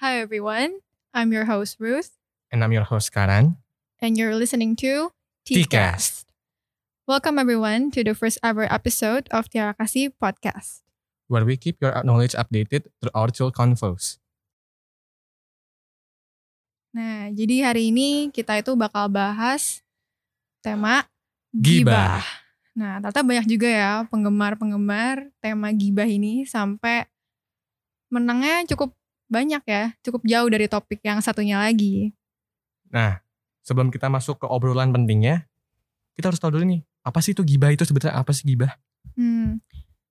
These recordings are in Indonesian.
Hi everyone, I'm your host Ruth, And I'm your host Karan. and you're listening to T-Cast. Welcome everyone to the first ever episode of Tiara Kasih Podcast. where we keep your knowledge updated through our chill convos. Nah, jadi hari ini kita itu bakal bahas tema Gibah. gibah. Nah, ternyata banyak juga ya penggemar-penggemar tema gibah ini sampai menangnya cukup banyak ya, cukup jauh dari topik yang satunya lagi. Nah, sebelum kita masuk ke obrolan pentingnya, kita harus tahu dulu nih, apa sih itu gibah itu sebetulnya apa sih gibah? Hmm,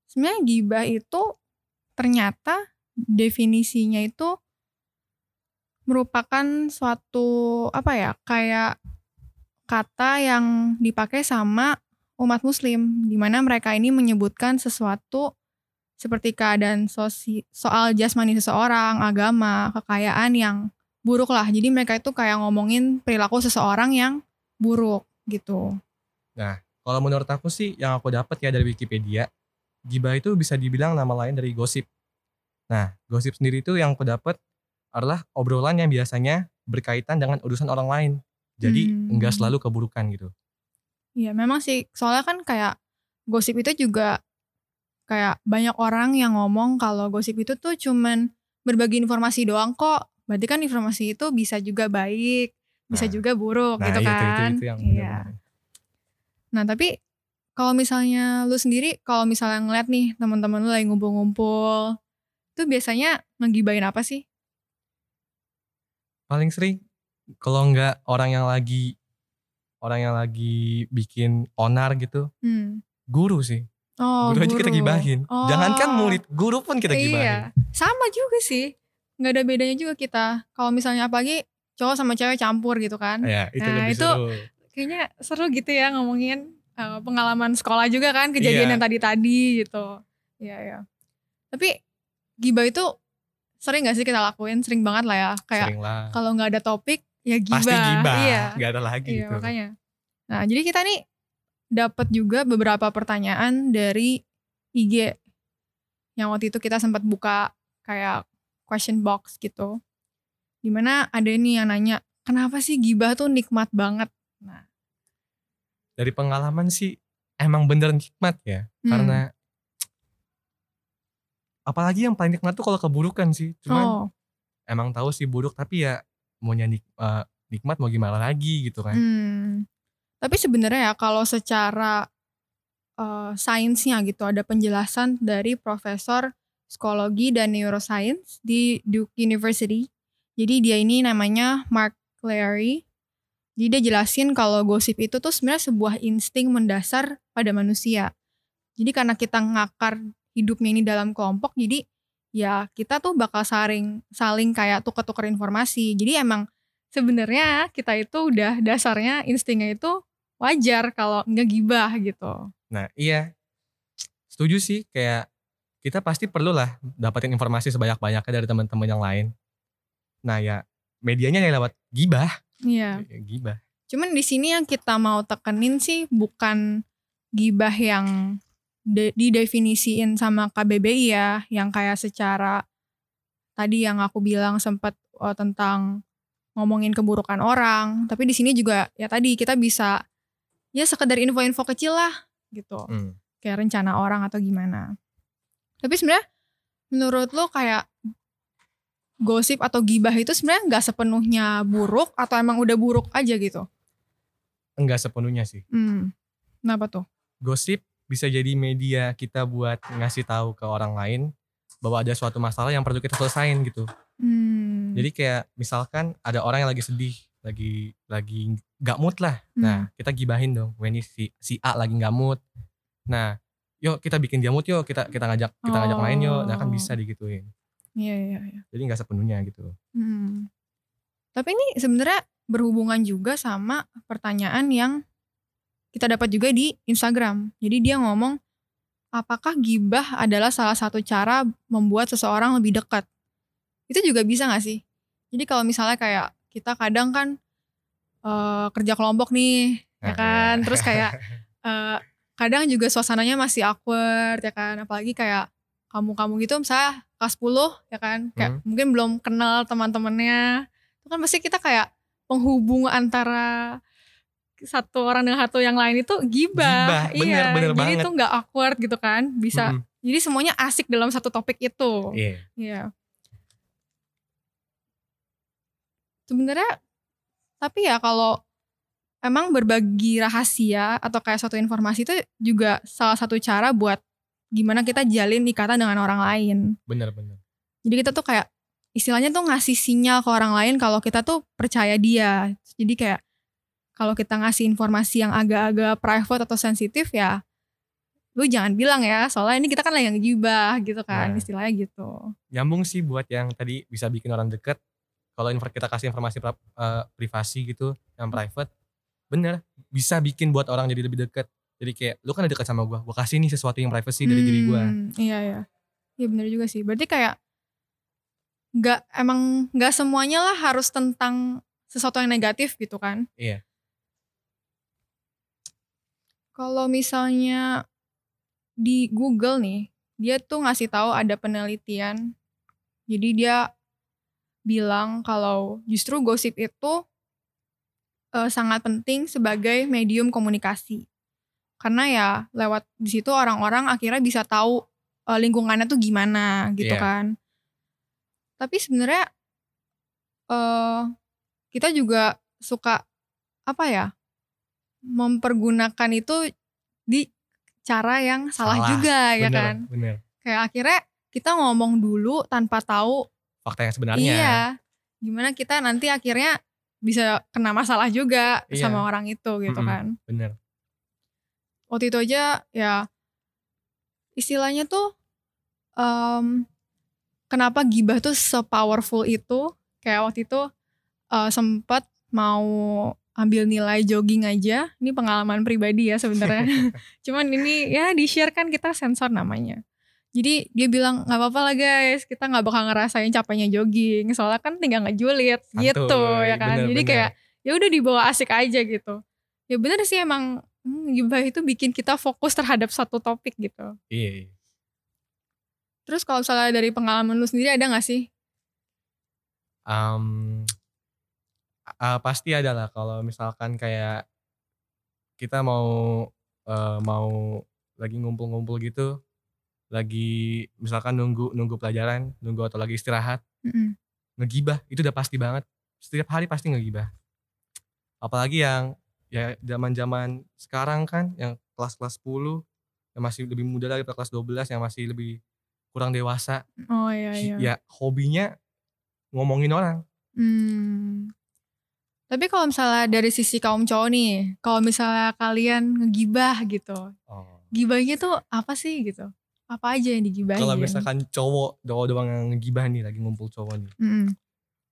sebenarnya gibah itu ternyata definisinya itu merupakan suatu apa ya kayak kata yang dipakai sama umat muslim di mana mereka ini menyebutkan sesuatu seperti keadaan sosi- soal jasmani seseorang, agama, kekayaan yang buruk lah. Jadi mereka itu kayak ngomongin perilaku seseorang yang buruk gitu. Kalau menurut aku sih yang aku dapat ya dari Wikipedia, gibah itu bisa dibilang nama lain dari gosip. Nah, gosip sendiri itu yang aku dapat adalah obrolan yang biasanya berkaitan dengan urusan orang lain. Jadi Hmm. enggak selalu keburukan gitu. Iya memang sih soalnya kan kayak gosip itu juga kayak banyak orang yang ngomong kalau gosip itu tuh cuman berbagi informasi doang kok. Berarti kan informasi itu bisa juga baik, bisa Nah, juga buruk Nah, gitu itu, itu, kan. itu yang Iya. Nah tapi kalau misalnya lu sendiri kalau misalnya ngeliat nih teman-teman lu lagi ngumpul-ngumpul, itu biasanya ngegibain apa sih? paling sering kalau nggak orang yang lagi orang yang lagi bikin onar gitu Hmm. guru sih Oh, guru, aja kita gibahin Oh. jangankan murid guru pun kita Iya, gibahin sama juga sih. Nggak ada bedanya juga kita. Kalau misalnya apalagi cowok sama cewek campur gitu kan. ya itu Nah, lebih itu- seru Kayaknya seru gitu ya ngomongin uh, pengalaman sekolah juga kan, kejadian Iya. yang tadi-tadi gitu. Iya, iya. Tapi gibah itu sering gak sih kita lakuin? Sering banget lah ya. Kayak kalau nggak ada topik ya gibah. pasti gibah Iya. nggak ada lagi Iya, gitu makanya. Nah, jadi kita nih dapat juga beberapa pertanyaan dari IG yang waktu itu kita sempat buka kayak question box gitu. Di mana ada nih yang nanya, kenapa sih gibah tuh nikmat banget? Nah, dari pengalaman sih emang bener nikmat ya hmm. karena apalagi yang paling nikmat tuh kalau keburukan sih cuman oh, emang tahu sih buruk tapi ya maunya nik- eh, nikmat mau gimana lagi gitu kan hmm. Tapi sebenarnya ya kalau secara eh, sainsnya gitu ada penjelasan dari profesor psikologi dan neuroscience di Duke University. Jadi dia ini namanya Mark Clary. Jadi dia jelasin kalau gosip itu tuh sebenarnya sebuah insting mendasar pada manusia. Jadi karena kita ngakar hidupnya ini dalam kelompok, jadi ya kita tuh bakal saling saling kayak tuker-tuker informasi. Jadi emang sebenarnya kita itu udah dasarnya instingnya itu wajar kalau nggak gibah gitu. Nah iya setuju sih kayak kita pasti perlu lah dapetin informasi sebanyak-banyaknya dari teman-teman yang lain. Nah ya medianya ya lewat gibah, Iya. Ya, gibah. Cuman di sini yang kita mau tekenin sih bukan gibah yang de- didefinisiin sama KBBI ya, yang kayak secara tadi yang aku bilang sempat oh, tentang ngomongin keburukan orang, tapi di sini juga ya tadi kita bisa ya sekedar info-info kecil lah gitu. Hmm. Kayak rencana orang atau gimana. Tapi sebenarnya menurut lo kayak gosip atau gibah itu sebenarnya nggak sepenuhnya buruk atau emang udah buruk aja gitu? Enggak sepenuhnya sih. Hmm. Kenapa tuh? Gosip bisa jadi media kita buat ngasih tahu ke orang lain bahwa ada suatu masalah yang perlu kita selesain gitu. Hmm. Jadi kayak misalkan ada orang yang lagi sedih, lagi lagi gak mood lah. Hmm. Nah, kita gibahin dong. Ini si si A lagi gak mood. Nah, yuk kita bikin dia mood yuk, kita kita ngajak kita ngajak main yuk. Nah, kan Oh. bisa digituin. Iya iya iya. Jadi nggak sepenuhnya gitu. Hmm. Tapi ini sebenarnya berhubungan juga sama pertanyaan yang kita dapat juga di Instagram. Jadi dia ngomong, apakah gibah adalah salah satu cara membuat seseorang lebih dekat? Itu juga bisa gak sih? Jadi kalau misalnya kayak kita kadang kan eh, kerja kelompok nih, ya kan? iya. Terus kayak eh, kadang juga suasananya masih awkward ya kan? Apalagi kayak kamu-kamu gitu misalnya kelas 10 ya kan kayak Hmm. mungkin belum kenal teman-temannya itu kan pasti kita kayak penghubung antara satu orang dengan satu yang lain itu gibah, Gibah, bener, iya bener jadi banget. itu nggak awkward gitu kan bisa Mm-mm. jadi semuanya asik dalam satu topik itu Iya. Iya. Sebenarnya tapi ya kalau emang berbagi rahasia atau kayak suatu informasi itu juga salah satu cara buat gimana kita jalin ikatan dengan orang lain. Bener-bener. Jadi kita tuh kayak istilahnya tuh ngasih sinyal ke orang lain kalau kita tuh percaya dia. Jadi kayak kalau kita ngasih informasi yang agak-agak private atau sensitif ya lu jangan bilang ya soalnya ini kita kan lagi ngegibah gitu kan Nah. istilahnya gitu. Nyambung sih buat yang tadi bisa bikin orang deket. Kalau kita kasih informasi pra- eh, privasi gitu, yang private, bener bisa bikin buat orang jadi lebih deket. Jadi kayak lu kan deket sama gua, gua kasih nih sesuatu yang privacy dari diri gua. Hmm, Iya iya. Iya bener juga sih. Berarti kayak nggak emang nggak semuanya lah harus tentang sesuatu yang negatif gitu kan? Iya. Kalau misalnya di Google nih, dia tuh ngasih tahu ada penelitian. Jadi dia bilang kalau justru gosip itu eh, sangat penting sebagai medium komunikasi. Karena ya lewat di situ orang-orang akhirnya bisa tahu eh, lingkungannya tuh gimana gitu Iya. kan. Tapi sebenarnya eh kita juga suka apa ya? mempergunakan itu di cara yang salah, Salah, juga ya bener, kan. Bener. Kayak akhirnya kita ngomong dulu tanpa tahu Fakta yang sebenarnya. Iya. Gimana kita nanti akhirnya bisa kena masalah juga Iya. sama orang itu gitu Mm-mm. kan. Bener. Waktu itu aja ya istilahnya tuh em, kenapa gibah tuh se-powerful itu kayak waktu itu eh, sempet mau ambil nilai jogging aja. Ini pengalaman pribadi ya sebenarnya. Cuman ini ya di-share kan kita sensor namanya. Jadi dia bilang nggak apa-apa lah guys, kita nggak bakal ngerasain capeknya jogging. Soalnya kan tinggal ngejulit gitu ya kan. Jadi bener-bener. kayak ya udah dibawa asik aja gitu. Ya bener sih emang hmm, gibah itu bikin kita fokus terhadap satu topik gitu. Iya. Terus kalau misalnya dari pengalaman lu sendiri ada gak sih? Am, ah, pasti ada lah kalau misalkan kayak kita mau eh, mau lagi ngumpul-ngumpul gitu, lagi misalkan nunggu nunggu pelajaran, nunggu atau lagi istirahat, Mm-mm. ngegibah itu udah pasti banget. Setiap hari pasti ngegibah. Apalagi yang ya zaman-zaman sekarang kan yang kelas-kelas 10 yang masih lebih muda lagi kelas 12 yang masih lebih kurang dewasa, Oh iya iya. ya hobinya ngomongin orang. Hmm. Tapi kalau misalnya dari sisi kaum cowok nih, kalau misalnya kalian ngegibah gitu, Oh. gibahnya tuh apa sih gitu? Apa aja yang digibahin? Kalau misalkan cowok doang-doang yang ngegibah nih lagi ngumpul cowok nih, Mm-mm.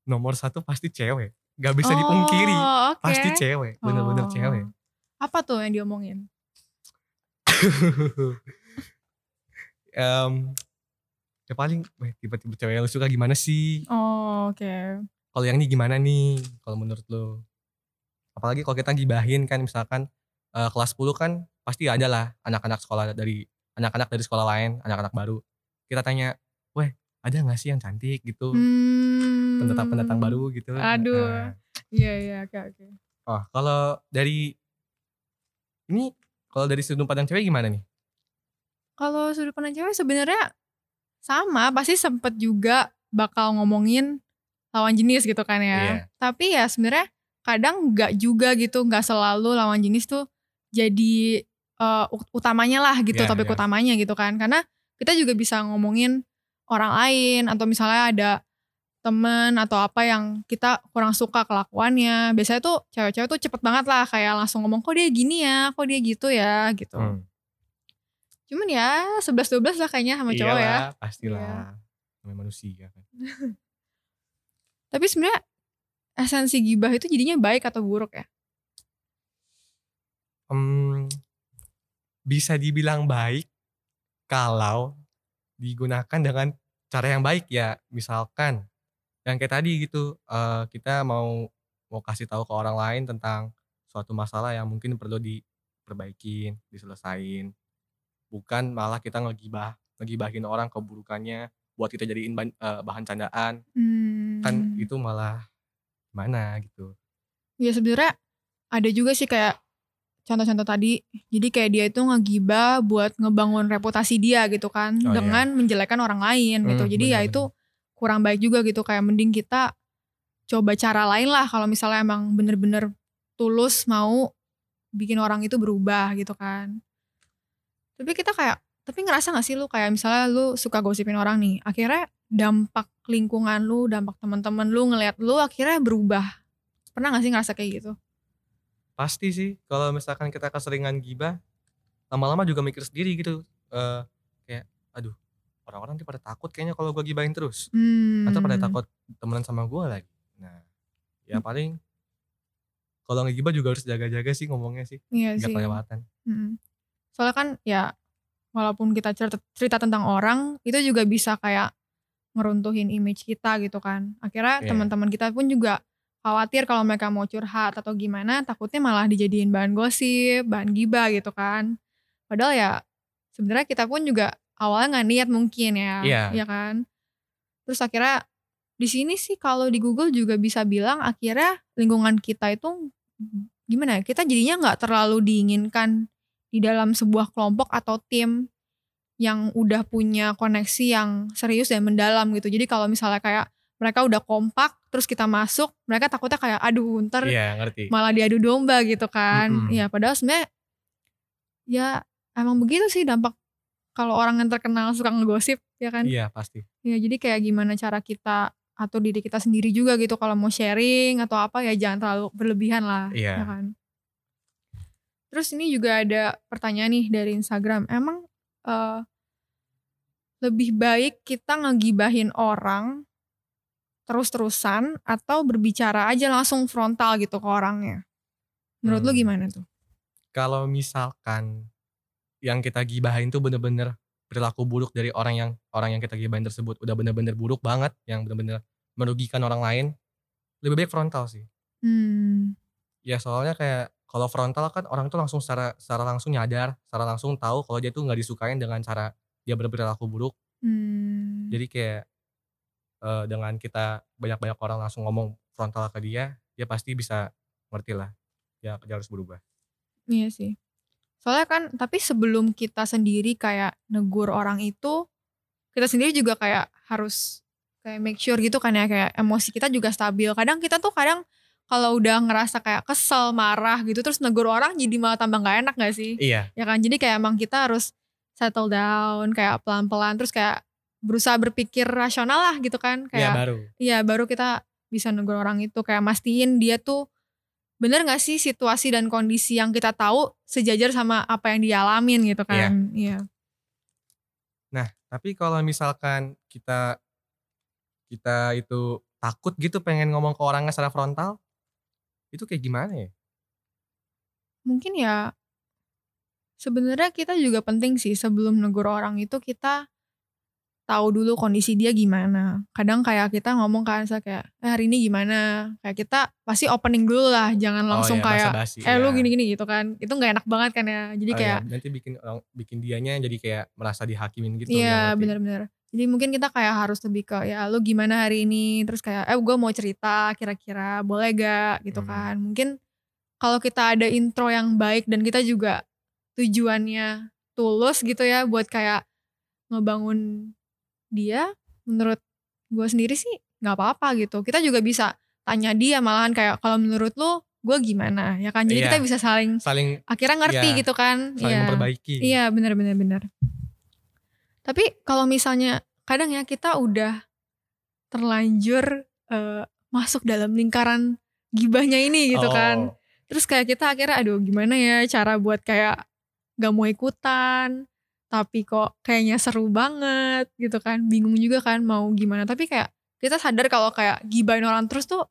nomor satu pasti cewek. Gak bisa dipungkiri, Oh, oke. pasti cewek, bener-bener Oh. cewek. Apa tuh yang diomongin? Em, ya paling, tiba-tiba cewek yang lu suka gimana sih? Oh, oke. Kalau yang ini gimana nih? Kalau menurut lu? Apalagi kalau kita gibahin kan misalkan eh, kelas 10 kan pasti ada lah anak-anak sekolah dari anak-anak dari sekolah lain, anak-anak baru. Kita tanya, weh ada gak sih yang cantik gitu? Hmm. Pendatang-pendatang baru gitu. Aduh. Nah, Iya iya oke oke. Oh, kalau dari ini kalau dari sudut pandang cewek gimana nih? Kalau sudut pandang cewek sebenarnya sama, pasti sempet juga bakal ngomongin lawan jenis gitu kan ya. Iya. Tapi ya sebenarnya kadang nggak juga gitu, nggak selalu lawan jenis tuh jadi ut- utamanya lah gitu, Iya, topik iya. utamanya gitu kan. Karena kita juga bisa ngomongin orang lain atau misalnya ada temen atau apa yang kita kurang suka kelakuannya. Biasanya tuh cewek-cewek tuh cepet banget lah kayak langsung ngomong kok dia gini ya, kok dia gitu ya gitu. Hmm. Cuman ya 11-12 lah kayaknya sama cowok ya. Iyalah, pastilah. Namanya manusia kan. Tapi sebenarnya esensi gibah itu jadinya baik atau buruk ya? Em, bisa dibilang baik kalau digunakan dengan cara yang baik ya. Misalkan yang kayak tadi gitu, eh, kita mau mau kasih tahu ke orang lain tentang suatu masalah yang mungkin perlu diperbaikin, diselesain. Bukan malah kita ngegibah, ngegibahin orang keburukannya, buat kita jadiin ban- eh, bahan candaan Hmm. kan itu malah gimana gitu Ya sebenarnya ada juga sih kayak contoh-contoh tadi. Jadi kayak dia itu ngegibah buat ngebangun reputasi dia gitu kan Oh, iya. dengan menjelekkan orang lain gitu. Hmm, Jadi ya benar-benar. itu kurang baik juga gitu kayak mending kita coba cara lain lah kalau misalnya emang bener-bener tulus mau bikin orang itu berubah gitu kan. Tapi kita kayak tapi ngerasa gak sih lu kayak misalnya lu suka gosipin orang nih, akhirnya dampak lingkungan lu, dampak teman-teman lu ngelihat lu akhirnya berubah. Pernah gak sih ngerasa kayak gitu? Pasti sih kalau misalkan kita keseringan gibah lama-lama juga mikir sendiri gitu Eh kayak aduh orang-orang pada takut kayaknya kalau gue gibahin terus Hmm. atau pada takut temenan sama gue lagi nah ya paling kalau ngegibah juga harus jaga-jaga sih ngomongnya sih Iya sih. kelewatan Mm. Soalnya kan ya walaupun kita cerita, cerita tentang orang itu juga bisa kayak ngeruntuhin image kita gitu kan. Akhirnya Iya. teman-teman kita pun juga khawatir kalau mereka mau curhat atau gimana takutnya malah dijadiin bahan gosip, bahan gibah gitu kan. Padahal ya sebenarnya kita pun juga awalnya nggak niat mungkin ya, Iya. ya kan. Terus akhirnya di sini sih kalau di Google juga bisa bilang akhirnya lingkungan kita itu gimana ya kita jadinya nggak terlalu diinginkan di dalam sebuah kelompok atau tim yang udah punya koneksi yang serius dan mendalam gitu. Jadi kalau misalnya kayak mereka udah kompak terus kita masuk, mereka takutnya kayak aduh ntar iya ngerti malah diadu domba gitu kan. Mm-mm. Iya, padahal sebenarnya ya emang begitu sih dampak kalau orang yang terkenal suka ngegosip ya kan. iya pasti Ya jadi kayak gimana cara kita atau diri kita sendiri juga gitu kalau mau sharing atau apa ya jangan terlalu berlebihan lah Iya. ya kan. Terus ini juga ada pertanyaan nih dari Instagram. Emang eh, lebih baik kita ngegibahin orang terus-terusan atau berbicara aja langsung frontal gitu ke orangnya? Menurut lu Hmm. gimana tuh? kalau misalkan yang kita gibahin tuh bener-bener perilaku buruk dari orang yang orang yang kita gibahin tersebut udah bener-bener buruk banget yang bener-bener merugikan orang lain lebih baik frontal sih Hmm, ya soalnya kayak kalau frontal kan orang tuh langsung secara secara langsung nyadar secara langsung tahu kalau dia tuh nggak disukain dengan cara dia berperilaku buruk hmm, jadi kayak eh, dengan kita banyak-banyak orang langsung ngomong frontal ke dia dia pasti bisa ngerti lah ya dia harus berubah Iya sih. Soalnya kan, tapi sebelum kita sendiri kayak negur orang itu, kita sendiri juga kayak harus kayak make sure gitu kan ya, kayak emosi kita juga stabil. Kadang kita tuh kadang kalau udah ngerasa kayak kesel, marah gitu, terus negur orang jadi malah tambah gak enak gak sih? iya Ya kan, jadi kayak emang kita harus settle down, kayak pelan-pelan, terus kayak berusaha berpikir rasional lah gitu kan. ya Kayak baru Iya baru kita bisa negur orang itu kayak mastiin dia tuh bener gak sih situasi dan kondisi yang kita tahu sejajar sama apa yang dia alamin gitu kan. Iya. Nah, tapi kalau misalkan kita kita itu takut gitu pengen ngomong ke orangnya secara frontal, itu kayak gimana ya? Mungkin ya sebenarnya kita juga penting sih sebelum negur orang itu kita tahu dulu kondisi dia gimana. Kadang kayak kita ngomong kan saya kayak eh, hari ini gimana? Kayak kita pasti opening dulu lah, jangan langsung oh, ya, kayak eh lu ya. gini-gini gitu kan. Itu nggak enak banget kan ya. Jadi Oh, kayak ya, nanti bikin orang bikin dianya jadi kayak merasa dihakimin gitu. Iya ya, benar-benar. Jadi mungkin kita kayak harus lebih ke ya lu gimana hari ini terus kayak eh gue mau cerita kira-kira boleh gak gitu Hmm. kan. Mungkin kalau kita ada intro yang baik dan kita juga tujuannya tulus gitu ya buat kayak ngebangun dia menurut gue sendiri sih nggak apa-apa gitu. Kita juga bisa tanya dia malahan kayak kalau menurut lu gue gimana ya kan. Jadi Iya. kita bisa saling Saling akhirnya ngerti Iya, gitu kan. saling Iya. memperbaiki. Iya benar benar benar. Tapi kalau misalnya kadang ya kita udah terlanjur eh, masuk dalam lingkaran gibahnya ini gitu Oh, kan. Terus kayak kita akhirnya aduh gimana ya cara buat kayak gak mau ikutan. Tapi kok kayaknya seru banget gitu kan. Bingung juga kan mau gimana. Tapi kayak kita sadar kalau kayak gibahin orang terus tuh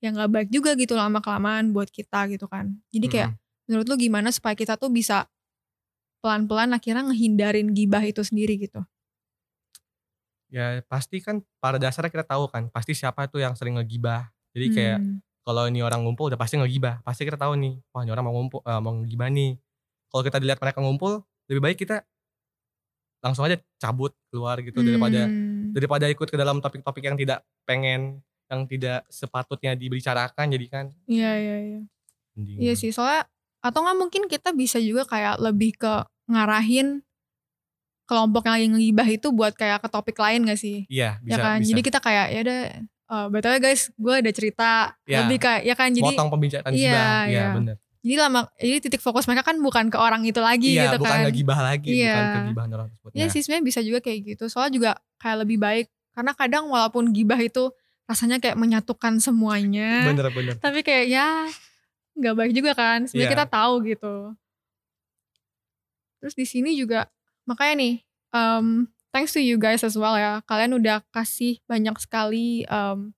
ya gak baik juga gitu lama kelamaan buat kita gitu kan. Jadi kayak mm-mm. menurut lu gimana supaya kita tuh bisa pelan-pelan akhirnya ngehindarin gibah itu sendiri gitu. ya pasti kan pada dasarnya kita tahu kan, pasti siapa tuh yang sering ngegibah. Jadi kayak Hmm. kalau ini orang ngumpul udah pasti ngegibah. Pasti kita tahu nih, wah ini orang mau ngumpul eh, mau ngegibah nih. Kalau kita dilihat mereka ngumpul, lebih baik kita langsung aja cabut keluar gitu daripada Hmm. daripada ikut ke dalam topik-topik yang tidak pengen yang tidak sepatutnya dibicarakan jadi kan Iya iya iya. Iya sih soalnya atau nggak mungkin kita bisa juga kayak lebih ke ngarahin kelompok yang lagi ngegibah itu buat kayak ke topik lain gak sih? iya bisa ya kan. bisa Jadi kita kayak ya udah eh btw guys, gue ada cerita Ya. lebih kayak ya kan jadi motong pembicaraan Iya, iya. iya bener jadi lama jadi titik fokus mereka kan bukan ke orang itu lagi iya gitu bukan kan. ngegibah lagi bukan Iya. kegibahan orang tersebut Iya Nah, sih sebenarnya bisa juga kayak gitu. Soalnya juga kayak lebih baik karena kadang walaupun gibah itu rasanya kayak menyatukan semuanya. bener-bener Tapi kayak ya nggak baik juga kan. Sebenarnya Iya. kita tahu gitu. Terus di sini juga makanya nih um, thanks to you guys as well ya. Kalian udah kasih banyak sekali um,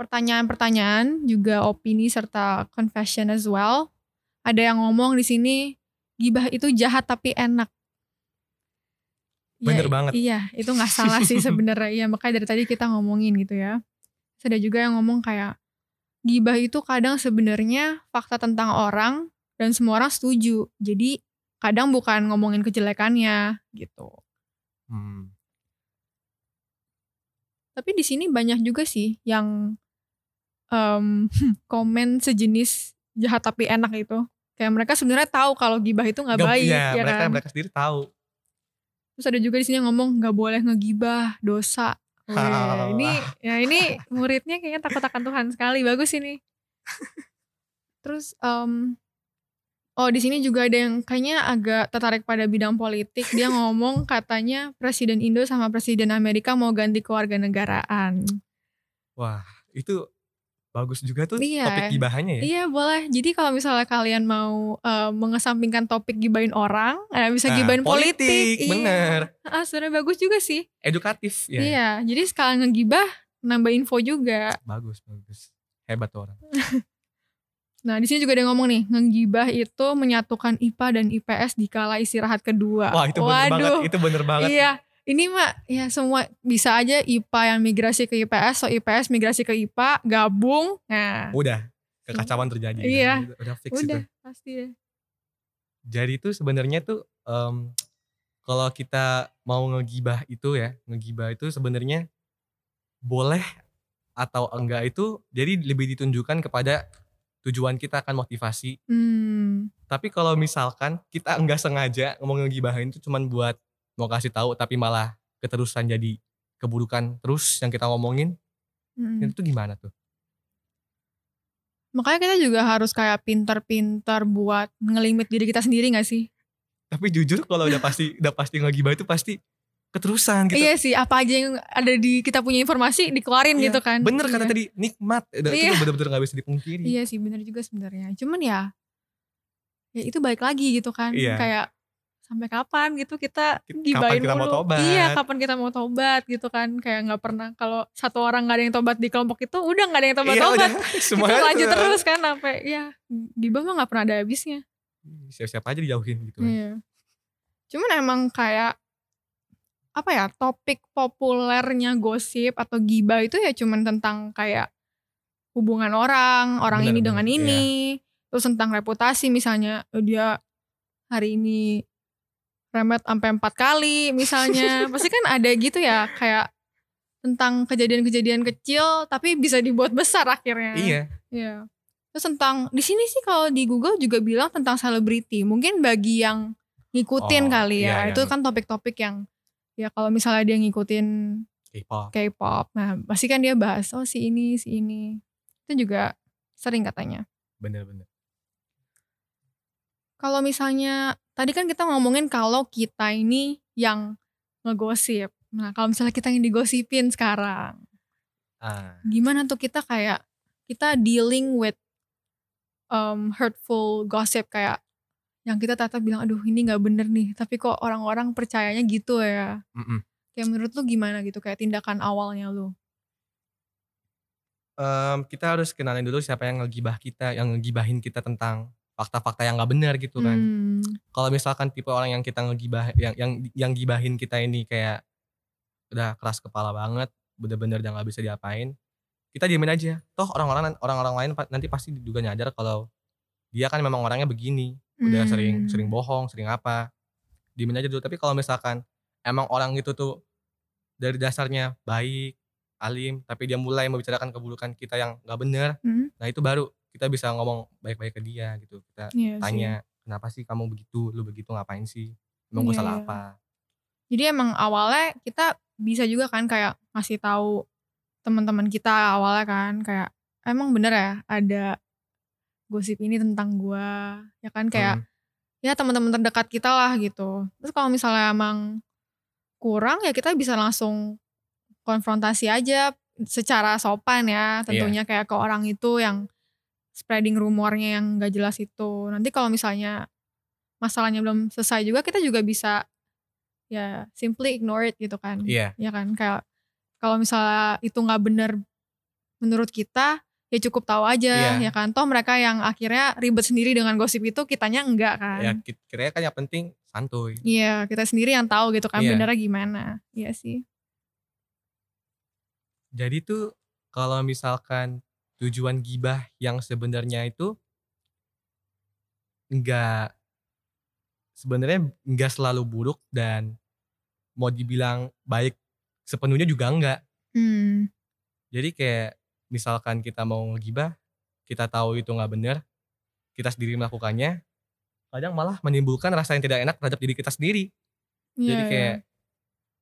pertanyaan-pertanyaan, juga opini serta confession as well. Ada yang ngomong di sini gibah itu jahat tapi enak. Ya, Bener banget. Iya, itu nggak salah sih sebenarnya. Iya, makanya dari tadi kita ngomongin gitu ya. Terus ada juga yang ngomong kayak gibah itu kadang sebenarnya fakta tentang orang dan semua orang setuju. Jadi kadang bukan ngomongin kejelekannya gitu. hmm, Tapi di sini banyak juga sih yang em, komen sejenis jahat tapi enak itu. Kayak mereka sebenarnya tahu kalau gibah itu nggak Gak- baik, iya, ya mereka kan? mereka sendiri tahu Terus ada juga di sini yang ngomong nggak boleh ngegibah, dosa. Halah. ini ya ini muridnya kayaknya takut akan Tuhan sekali, bagus ini. Terus em, oh di sini juga ada yang kayaknya agak tertarik pada bidang politik. Dia ngomong katanya Presiden Indo sama Presiden Amerika mau ganti kewarganegaraan. wah itu bagus juga tuh Iya. topik gibahannya ya Iya boleh. Jadi kalau misalnya kalian mau eh, mengesampingkan topik gibahin orang, eh, bisa Nah, gibahin politik. politik, Iya. bener. Ah, sebenarnya bagus juga sih. edukatif ya Iya. Jadi sekalian ngegibah, nambah info juga. bagus bagus hebat tuh orang Nah di sini juga ada yang ngomong nih, ngegibah itu menyatukan IPA dan IPS di kala istirahat kedua. wah itu bener banget itu bener banget Iya. Ini mah ya semua bisa aja IPA yang migrasi ke IPS, so IPS migrasi ke IPA, gabung. Nah, udah kekacauan terjadi Iya. udah, udah fix udah itu pasti deh. jadi itu sebenarnya tuh em, kalau kita mau ngegibah itu ya ngegibah itu sebenarnya boleh atau enggak itu jadi lebih ditunjukkan kepada tujuan kita kan motivasi Hmm. tapi kalau misalkan kita enggak sengaja ngomong ngegibahin itu cuman buat mau kasih tahu tapi malah keterusan jadi keburukan terus yang kita ngomongin hmm. itu gimana tuh Makanya kita juga harus kayak pinter-pinter buat ngelimit diri kita sendiri gak sih? tapi jujur kalau udah pasti udah pasti ngegibah itu pasti keterusan gitu Iya sih, apa aja yang ada di kita punya informasi dikeluarin Iya, gitu kan. bener kata Iya. tadi nikmat Udah, Iya. itu bener-bener gak bisa dipungkiri Iya sih, bener juga sebenarnya. Cuman ya, ya itu balik lagi gitu kan. Iya. Kayak sampai kapan gitu kita Kapan gibain kita mau mulu. tobat. Iya, kapan kita mau tobat gitu kan. Kayak nggak pernah kalau satu orang nggak ada yang tobat di kelompok itu, udah nggak ada yang Iya, tobat-tobat. udah, Kita lanjut tuh. terus kan sampai ya gibah mah nggak pernah ada habisnya. siap-siap aja dijauhin gitu kan. Iya. Cuman emang kayak apa ya topik populernya gosip atau gibah itu ya cuman tentang kayak hubungan orang, orang Bener, ini bener, dengan iya. ini, terus tentang reputasi misalnya eh, dia hari ini remet sampai empat kali misalnya, pasti kan ada gitu ya kayak tentang kejadian-kejadian kecil tapi bisa dibuat besar akhirnya. iya Iya. Terus tentang di sini sih kalau di Google juga bilang tentang selebriti. Mungkin bagi yang ngikutin Oh, kali ya. iya, itu iya. kan topik-topik yang ya kalau misalnya dia ngikutin K-pop K-pop, nah pasti kan dia bahas oh si ini si ini. Itu juga sering katanya. bener-bener Kalau misalnya tadi kan kita ngomongin kalau kita ini yang ngegosip. Nah, kalau misalnya kita yang digosipin sekarang, ah gimana tuh kita kayak kita dealing with um, hurtful gossip kayak yang kita tata bilang aduh ini nggak bener nih tapi kok orang-orang percayanya gitu ya mm-mm. kayak menurut lu gimana gitu kayak tindakan awalnya lu Em, kita harus kenalin dulu siapa yang ngegibah kita yang ngegibahin kita tentang fakta-fakta yang nggak benar gitu kan Hmm, kalau misalkan tipe orang yang kita ngegibah yang yang yang gibahin kita ini kayak udah keras kepala banget bener-bener udah nggak bisa diapain kita diemin aja toh orang-orang orang-orang lain nanti pasti juga nyadar kalau dia kan memang orangnya begini udah hmm. sering sering bohong sering apa dimin aja dulu tapi kalau misalkan emang orang itu tuh dari dasarnya baik alim tapi dia mulai membicarakan keburukan kita yang nggak bener Hmm. nah itu baru kita bisa ngomong baik-baik ke dia gitu kita Iya sih. tanya kenapa sih kamu begitu lu begitu ngapain sih emang gue Iya, salah iya. apa Jadi emang awalnya kita bisa juga kan kayak ngasih tahu teman-teman kita awalnya kan kayak emang bener ya ada gosip ini tentang gua ya kan kayak Hmm. ya teman-teman terdekat kita lah gitu. Terus kalau misalnya emang kurang ya kita bisa langsung konfrontasi aja secara sopan ya tentunya kayak ke orang itu yang spreading rumornya yang gak jelas itu. Nanti kalau misalnya masalahnya belum selesai juga kita juga bisa ya simply ignore it gitu kan. iya Ya kan kayak kalau misalnya itu nggak bener menurut kita ya cukup tahu aja Iya. ya kan. Toh mereka yang akhirnya ribet sendiri dengan gosip itu kitanya enggak kan. ya ki- kiranya kan yang penting santuy Iya, kita sendiri yang tahu gitu kan Iya. benernya gimana. Iya sih. jadi tuh kalau misalkan tujuan gibah yang sebenarnya itu enggak sebenarnya enggak selalu buruk dan mau dibilang baik sepenuhnya juga enggak Hmm. Jadi kayak misalkan kita mau ngegibah, kita tahu itu nggak bener, kita sendiri melakukannya, kadang malah menimbulkan rasa yang tidak enak terhadap diri kita sendiri. Iya, Jadi kayak,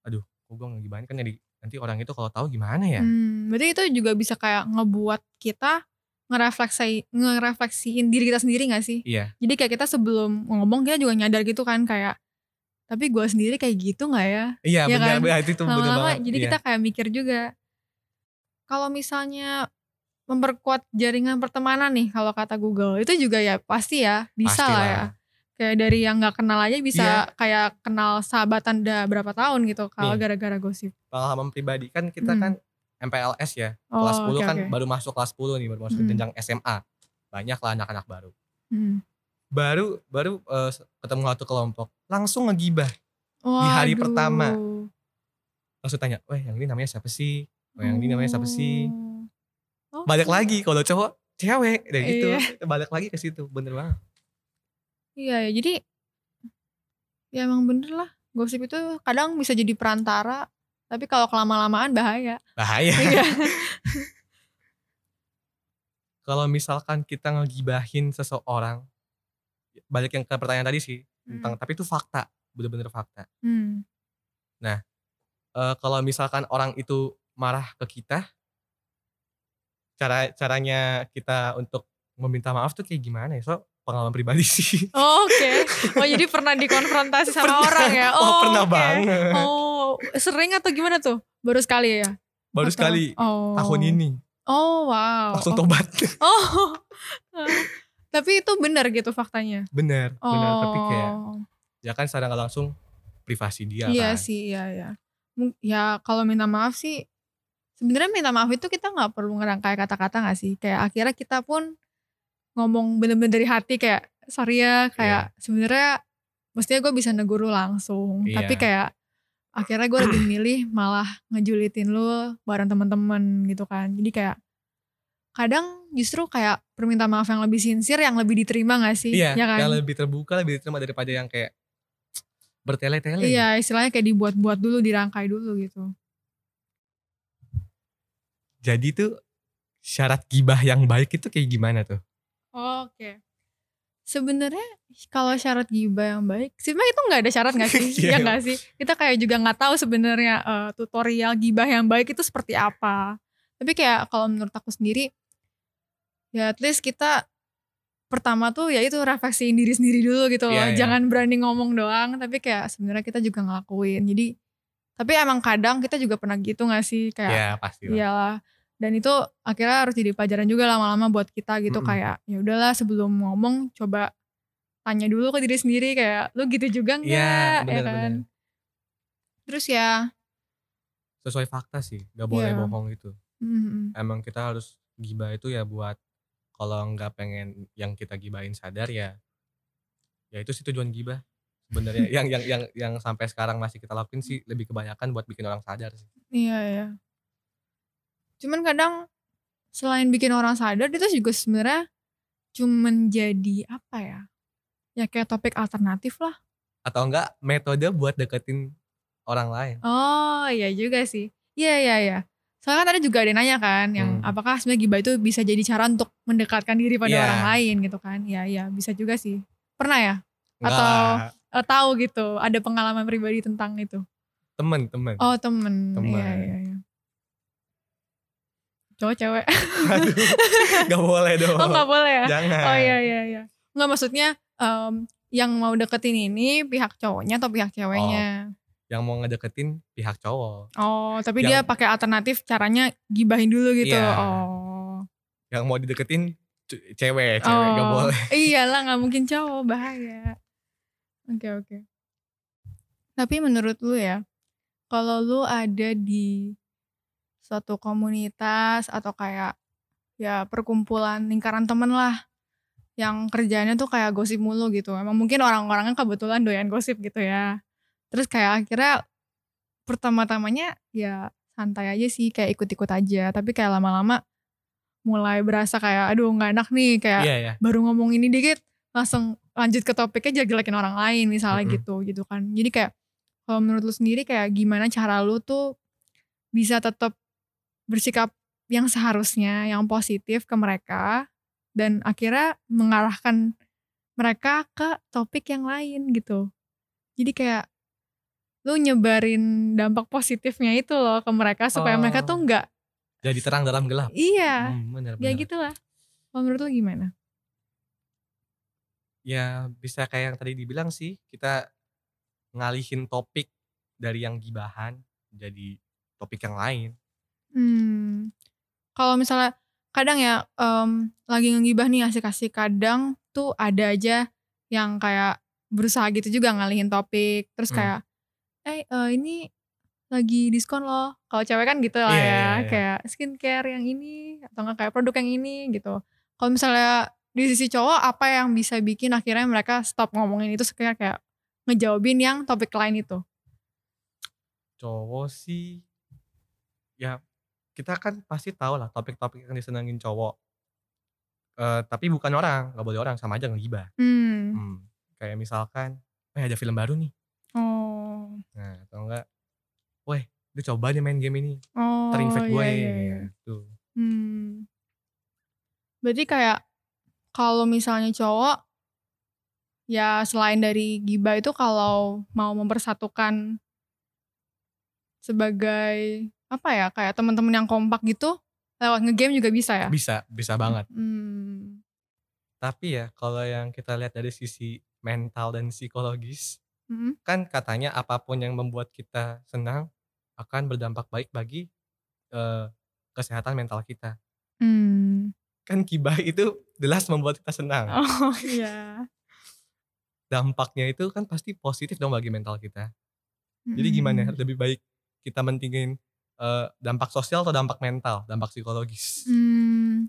aduh, kok gue ngegibahin kan jadi nanti orang itu kalau tahu gimana ya? Hmm, berarti itu juga bisa kayak ngebuat kita ngerefleksi ngerefleksiin diri kita sendiri gak sih? Iya, Jadi kayak kita sebelum ngomong kita juga nyadar gitu kan kayak tapi gue sendiri kayak gitu nggak ya? iya Iya benar, kan? benar, itu Lama-lama banget. jadi Iya. kita kayak mikir juga. Kalau misalnya memperkuat jaringan pertemanan nih kalau kata Google itu juga ya pasti ya bisa lah ya. Kayak dari yang nggak kenal aja bisa Iya. kayak kenal sahabatan udah berapa tahun gitu kalau Nih. gara-gara gosip. Pengalaman pribadi kan kita Hmm. kan MPLS ya, Oh, kelas 10 oke, kan oke. baru masuk kelas 10 nih, baru masuk Hmm. jenjang SMA. Banyak lah anak-anak baru. Hmm. Baru baru eh, ketemu satu kelompok, langsung ngegibah. Di hari pertama. Langsung tanya, "Weh, yang ini namanya siapa sih? Oh, yang ini namanya siapa sih?" Oh. balik lagi kalau cowok cewek dan gitu Iya. balik lagi ke situ bener banget Iya ya jadi ya emang bener lah gosip itu kadang bisa jadi perantara tapi kalau kelama-lamaan bahaya. bahaya Iya. kalau misalkan kita ngegibahin seseorang balik yang ke pertanyaan tadi sih tentang tapi itu fakta bener-bener fakta Hmm. Eh, kalau misalkan orang itu marah ke kita cara caranya kita untuk meminta maaf tuh kayak gimana ya so pengalaman pribadi sih Oh, Oke. Oh jadi pernah dikonfrontasi sama Pernah. orang ya? oh, pernah oke. banget Oh sering atau gimana tuh? Baru sekali ya? baru Atau- sekali Oh. tahun ini Oh wow. langsung Oh. tobat Oh. Tapi itu benar gitu faktanya. bener Oh. bener tapi kayak ya kan secara nggak langsung privasi dia Iya kan sih, iya ya. Ya kalau minta maaf sih, sebenarnya minta maaf itu kita nggak perlu ngerangkai kata-kata nggak sih? Kayak akhirnya kita pun ngomong bener-bener dari hati kayak sorry ya, kayak sebenarnya mestinya gue bisa negur lu langsung, Iya. tapi kayak akhirnya gue lebih milih malah ngejulitin lu bareng temen-temen gitu kan. Jadi kayak kadang justru kayak permintaan maaf yang lebih sincere yang lebih diterima gak sih? Iya, ya kan? yang lebih terbuka, lebih diterima daripada yang kayak bertele-tele. Iya, istilahnya kayak dibuat-buat dulu, dirangkai dulu gitu. Jadi tuh syarat gibah yang baik itu kayak gimana tuh? Oke. Sebenarnya kalau syarat gibah yang baik, sebenarnya itu nggak ada syarat nggak sih? Iya. ya nggak sih? Kita kayak juga nggak tahu sebenarnya eh, tutorial gibah yang baik itu seperti apa. Tapi kayak kalau menurut aku sendiri, ya at least kita pertama tuh ya itu refleksiin diri sendiri dulu gitu loh. Iya, iya. Jangan berani ngomong doang, tapi kayak sebenarnya kita juga ngelakuin. Jadi, tapi emang kadang kita juga pernah gitu nggak sih? Kayak Ya pasti lah. Iyalah. Dan itu akhirnya harus jadi pelajaran juga lama-lama buat kita gitu Mm-mm. kayak ya udahlah sebelum ngomong coba tanya dulu ke diri sendiri kayak lu gitu juga enggak Iya, ya bener, kan. bener. Terus ya Sesuai fakta sih, gak boleh Iya. bohong itu. mm, Emang kita harus gibah itu ya buat kalau nggak pengen yang kita gibahin sadar ya, ya itu sih tujuan gibah sebenarnya. yang yang yang yang sampai sekarang masih kita lakuin sih lebih kebanyakan buat bikin orang sadar sih. iya ya. Cuman kadang selain bikin orang sadar itu juga sebenarnya cuman jadi apa ya? Ya kayak topik alternatif lah. atau enggak metode buat deketin orang lain. Oh iya juga sih. Iya iya iya. Soalnya kan tadi juga ada yang nanya kan, yang Hmm. apakah sebenarnya gibah itu bisa jadi cara untuk mendekatkan diri pada Iya. orang lain gitu kan? Iya iya bisa juga sih. Pernah ya? Atau- lah, Eh, tahu gitu, ada pengalaman pribadi tentang itu. temen-temen. Oh temen. Temen. Iya iya iya. Cowok cewek. Aduh, gak boleh dong. Oh nggak boleh ya? Jangan. Oh iya iya iya. Nggak maksudnya em, yang mau deketin ini pihak cowoknya atau pihak ceweknya? Yang mau ngedeketin pihak cowok. Oh, tapi dia Yang- pakai alternatif caranya gibahin dulu gitu. Iya. Oh. Yang mau dideketin cewek, cewek gak Oh, boleh. Iyalah nggak mungkin cowok bahaya. Oke oke. Tapi menurut lu ya, kalau lu ada di suatu komunitas atau kayak ya perkumpulan lingkaran temen lah yang kerjanya tuh kayak gosip mulu gitu. Emang mungkin orang-orangnya kebetulan doyan gosip gitu ya. Terus kayak akhirnya pertama-tamanya ya santai aja sih kayak ikut-ikut aja. Tapi kayak lama-lama mulai berasa kayak aduh nggak enak nih kayak Iya ya. baru ngomong ini dikit langsung lanjut ke topiknya jelek-jelekin orang lain misalnya Mm-mm. gitu gitu kan jadi kayak kalau menurut lu sendiri kayak gimana cara lu tuh bisa tetap bersikap yang seharusnya yang positif ke mereka dan akhirnya mengarahkan mereka ke topik yang lain gitu jadi kayak lu nyebarin dampak positifnya itu loh ke mereka supaya mereka tuh Oh. nggak Jadi terang dalam gelap. iya Hmm, bener, ya bener. gitu lah kalau menurut lu gimana Ya bisa kayak yang tadi dibilang sih, kita ngalihin topik dari yang gibahan jadi topik yang lain. Hmm. Kalau misalnya kadang ya em, lagi ngegibah nih asik-asik kadang tuh ada aja yang kayak berusaha gitu juga ngalihin topik terus Hmm. kayak eh eh, ini lagi diskon loh kalau cewek kan gitu lah Iya, ya iya, iya. kayak skincare yang ini atau enggak kayak produk yang ini gitu kalau misalnya di sisi cowok apa yang bisa bikin akhirnya mereka stop ngomongin itu sekedar kayak ngejawabin yang topik lain itu Cowok sih, ya kita kan pasti tahu lah topik-topik yang disenengin cowok. Eh, tapi bukan orang, gak boleh orang, sama aja ngegibah. hmm. Hmm. Kayak misalkan, eh ada film baru nih. oh Nah, atau enggak, weh, lu coba deh main game ini. oh Terinfect gue. iya, iya, iya. Gitu. Hmm. Berarti kayak kalau misalnya cowok ya selain dari gibah itu kalau mau mempersatukan sebagai apa ya kayak teman-teman yang kompak gitu lewat ngegame juga bisa ya. Bisa, bisa banget. Hmm. Tapi ya, kalau yang kita lihat dari sisi mental dan psikologis, Mm. kan katanya apa pun yang membuat kita senang akan berdampak baik bagi eh, kesehatan mental kita. Hmm. Kan kibah itu jelas membuat kita senang. Oh iya. Dampaknya itu kan pasti positif dong bagi mental kita. Jadi gimana? Hmm. Lebih baik kita mentingin eh, dampak sosial atau dampak mental, dampak psikologis. Hmm,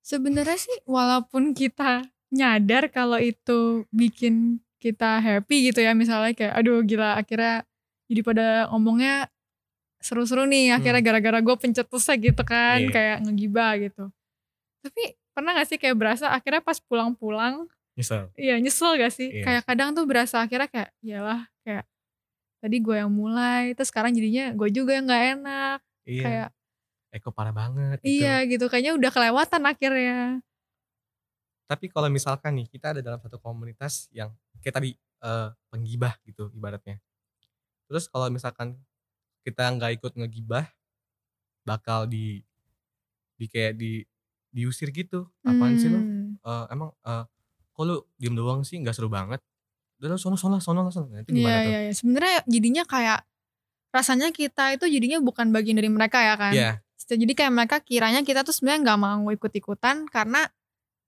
sebenarnya sih walaupun kita nyadar kalau itu bikin kita happy gitu ya misalnya kayak aduh gila akhirnya jadi pada ngomongnya seru-seru nih akhirnya gara-gara gue pencetusnya gitu kan Hmm. Iya. kayak ngegibah gitu tapi pernah gak sih kayak berasa akhirnya pas pulang-pulang Misal. iya nyesel gak sih Iya. kayak kadang tuh berasa akhirnya kayak iyalah kayak tadi gue yang mulai terus sekarang jadinya gue juga yang nggak enak Iya. kayak Eko parah banget gitu. iya gitu kayaknya udah kelewatan akhirnya Tapi kalau misalkan nih kita ada dalam satu komunitas yang kayak tadi eh, penggibah gitu ibaratnya. Terus kalau misalkan kita nggak ikut ngegibah, bakal di di kayak di diusir gitu. Apaan sih lo? Hmm. Eh, emang eh, kok lu diem doang sih nggak seru banget? Udah sono sono sono sono. Itu Iya gimana tuh? iya iya. Sebenarnya jadinya kayak rasanya kita itu jadinya bukan bagian dari mereka ya kan. Iya, Jadi kayak mereka kiranya kita tuh sebenarnya nggak mau ikut-ikutan karena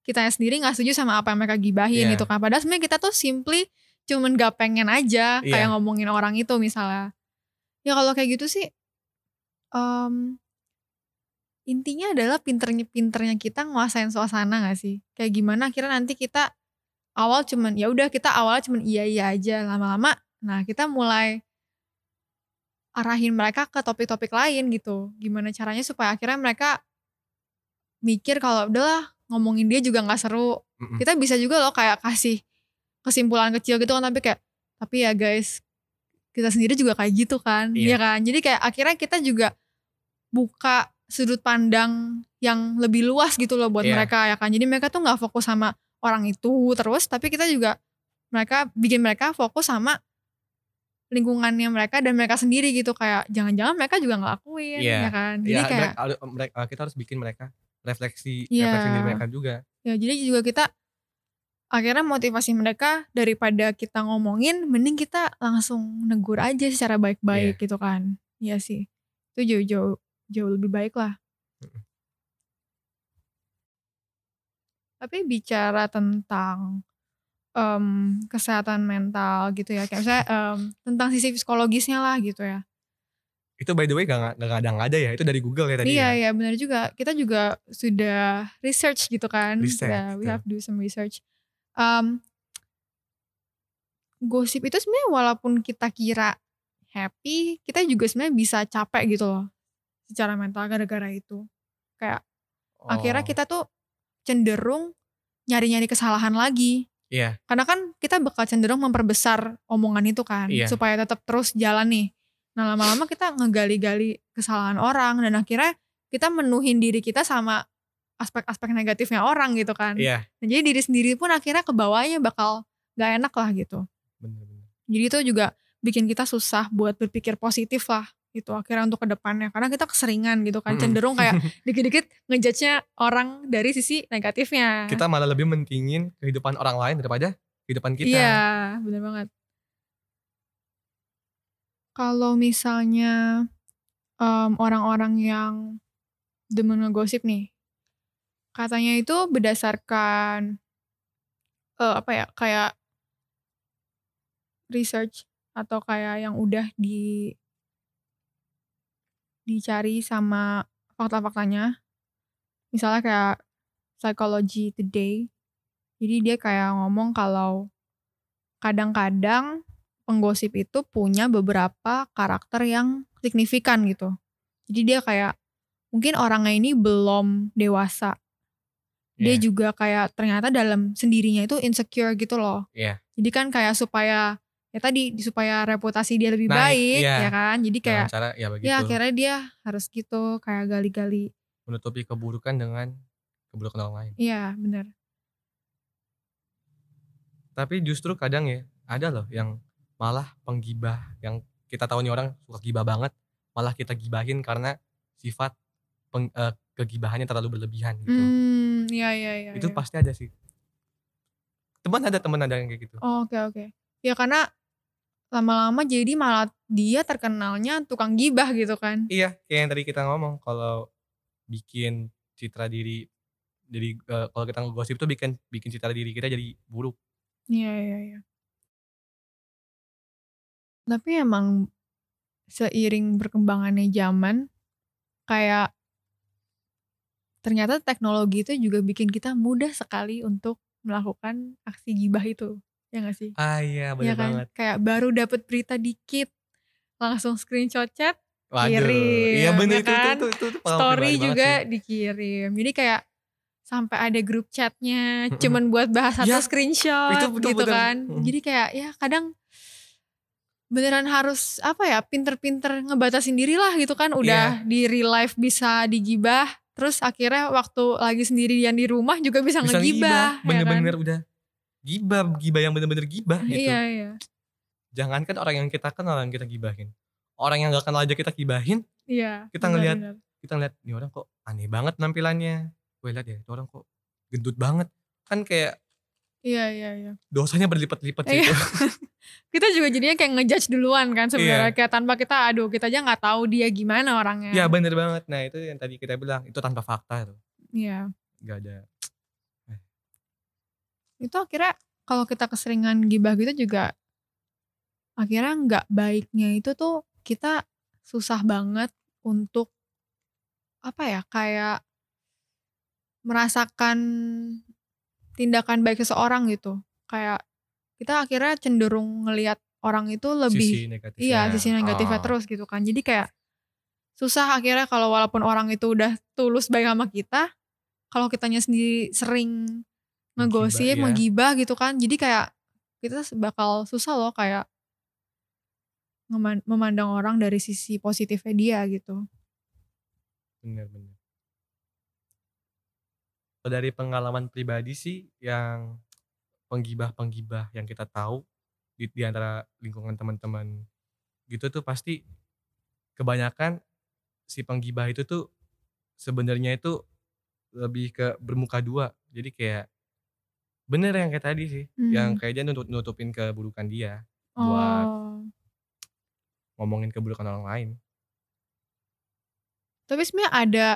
kita sendiri nggak setuju sama apa yang mereka gibahin Iya. gitu kan. Padahal sebenarnya kita tuh simply cuman gak pengen aja kayak Iya. ngomongin orang itu misalnya. Ya kalau kayak gitu sih em, intinya adalah pinternya pinternya kita nguasain suasana gak sih? Kayak gimana akhirnya nanti kita awal cuman ya udah kita awalnya cuman iya iya aja lama-lama nah kita mulai arahin mereka ke topik-topik lain gitu. Gimana caranya supaya akhirnya mereka mikir kalau udahlah ngomongin dia juga nggak seru. Mm-mm. Kita bisa juga loh kayak kasih kesimpulan kecil gitu kan tapi kayak Tapi ya guys, kita sendiri juga kayak gitu kan. Iya. Iya kan? Jadi kayak akhirnya kita juga buka sudut pandang yang lebih luas gitu loh buat Iya. mereka ya kan. Jadi mereka tuh nggak fokus sama orang itu terus, tapi kita juga mereka bikin mereka fokus sama lingkungannya mereka dan mereka sendiri gitu kayak jangan-jangan mereka juga ngelakuin Iya. ya kan. Jadi ya kayak mereka, mereka, kita harus bikin mereka refleksi Iya. refleksi diri mereka juga ya jadi juga kita akhirnya motivasi mereka daripada kita ngomongin mending kita langsung negur aja secara baik-baik gitu kan. Iya sih. Itu jauh jauh jauh lebih baik lah. Tapi bicara tentang em, kesehatan mental gitu ya, kayak misalnya em, tentang sisi psikologisnya lah gitu ya. itu by the way gak, gak ada gak ada ya itu dari Google ya tadi iya, ya iya benar juga. Kita juga sudah research gitu kan. Research, Ya, we have do some research. Um, gosip itu sebenarnya walaupun kita kira happy, kita juga sebenarnya bisa capek gitu loh. Secara mental gara-gara itu. Kayak akhirnya Oh, kita tuh cenderung nyari-nyari kesalahan lagi. iya Karena kan kita bakal cenderung memperbesar omongan itu kan. Iya. Supaya tetap terus jalan nih. Nah lama-lama kita ngegali-gali kesalahan orang. Dan akhirnya kita menuhin diri kita sama aspek-aspek negatifnya orang gitu kan. iya Nah, jadi diri sendiri pun akhirnya ke bawahnya bakal gak enak lah gitu. bener-bener Jadi itu juga bikin kita susah buat berpikir positif lah gitu akhirnya untuk ke depannya karena kita keseringan gitu kan Mm-mm. cenderung kayak dikit-dikit ngejudge-nya orang dari sisi negatifnya kita malah lebih mentingin kehidupan orang lain daripada kehidupan kita Iya, bener banget. Kalau misalnya em, orang-orang yang demen ngegosip nih, katanya itu berdasarkan eh, apa ya, kayak research atau kayak yang udah di dicari sama fakta-faktanya. Misalnya kayak Psychology Today. Jadi dia kayak ngomong kalau kadang-kadang penggosip itu punya beberapa karakter yang signifikan gitu. Jadi dia kayak mungkin orangnya ini belum dewasa. Dia Iya. juga kayak ternyata dalam sendirinya itu insecure gitu loh. Iya. Jadi kan kayak supaya ya tadi supaya reputasi dia lebih Naik, baik iya. ya kan. Jadi kayak cara ya begitu ya akhirnya dia harus gitu kayak gali-gali. menutupi keburukan dengan keburukan orang lain Iya bener. tapi justru kadang ya ada loh yang malah penggibah yang kita tahu nih orang suka gibah banget malah kita gibahin karena sifat peng- eh, kegibahannya terlalu berlebihan gitu Hmm, iya iya iya. itu iya. pasti ada sih teman ada teman ada yang kayak gitu Oh, Oke oke. Ya karena lama-lama jadi malah dia terkenalnya tukang gibah gitu kan. iya kayak yang tadi kita ngomong kalau bikin citra diri jadi eh, kalau kita ngegosip tuh bikin bikin citra diri kita jadi buruk Iya iya iya. Tapi emang seiring berkembangannya zaman kayak ternyata teknologi itu juga bikin kita mudah sekali untuk melakukan aksi gibah itu. Ya gak sih? ah iya Iya bener kan? banget Kayak baru dapet berita dikit langsung screenshot chat Waduh, Kirim, iya bener ya itu, kan? itu, itu, itu, pengalaman story juga sih. dikirim. Jadi kayak sampai ada grup chatnya cuman buat bahas satu Ya, screenshot itu betul, gitu betul. kan. Mm. Jadi kayak ya kadang beneran harus apa ya pinter-pinter ngebatasin diri lah gitu kan Iya. udah di real life bisa digibah terus akhirnya waktu lagi sendirian di rumah juga bisa, bisa ngegibah ngibah ya bener-bener kan? udah gibah gibah yang bener-bener gibah gitu. Iya iya. Jangan kan orang yang kita kenal yang kita gibahin. Orang yang gak kenal aja kita gibahin iya Kita benar, ngelihat benar. kita ngeliat nih orang kok aneh banget nampilannya gue liat ya itu orang kok gendut banget. Kan kayak iya iya iya. dosanya berlipat-lipat Iya. gitu kita juga jadinya kayak ngejudge duluan kan sebenarnya Iya. kayak tanpa kita aduh kita aja nggak tahu dia gimana orangnya. Ya bener banget. Nah itu yang tadi kita bilang itu tanpa fakta tuh. Iya. gak ada itu akhirnya kalau kita keseringan gibah gitu juga akhirnya nggak baiknya itu tuh kita susah banget untuk apa ya kayak merasakan tindakan baik seseorang gitu kayak kita akhirnya cenderung ngelihat orang itu lebih sisi negatifnya Iya, sisi negatifnya Ah. terus gitu kan. Jadi kayak susah akhirnya kalau walaupun orang itu udah tulus baik sama kita, kalau kitanya sendiri sering ngegosip, iya. menggibah gitu kan. Jadi kayak kita bakal susah loh kayak memandang orang dari sisi positifnya dia gitu. Bener-bener. Kalau dari pengalaman pribadi sih yang penggibah-penggibah yang kita tahu di, di antara lingkungan teman-teman gitu tuh pasti kebanyakan si penggibah itu tuh sebenarnya itu lebih ke bermuka dua. Jadi kayak bener yang kayak tadi sih, yang Hmm. kayak dia nutup nutupin keburukan dia buat Oh. ngomongin keburukan orang lain. Tapi sebenarnya ada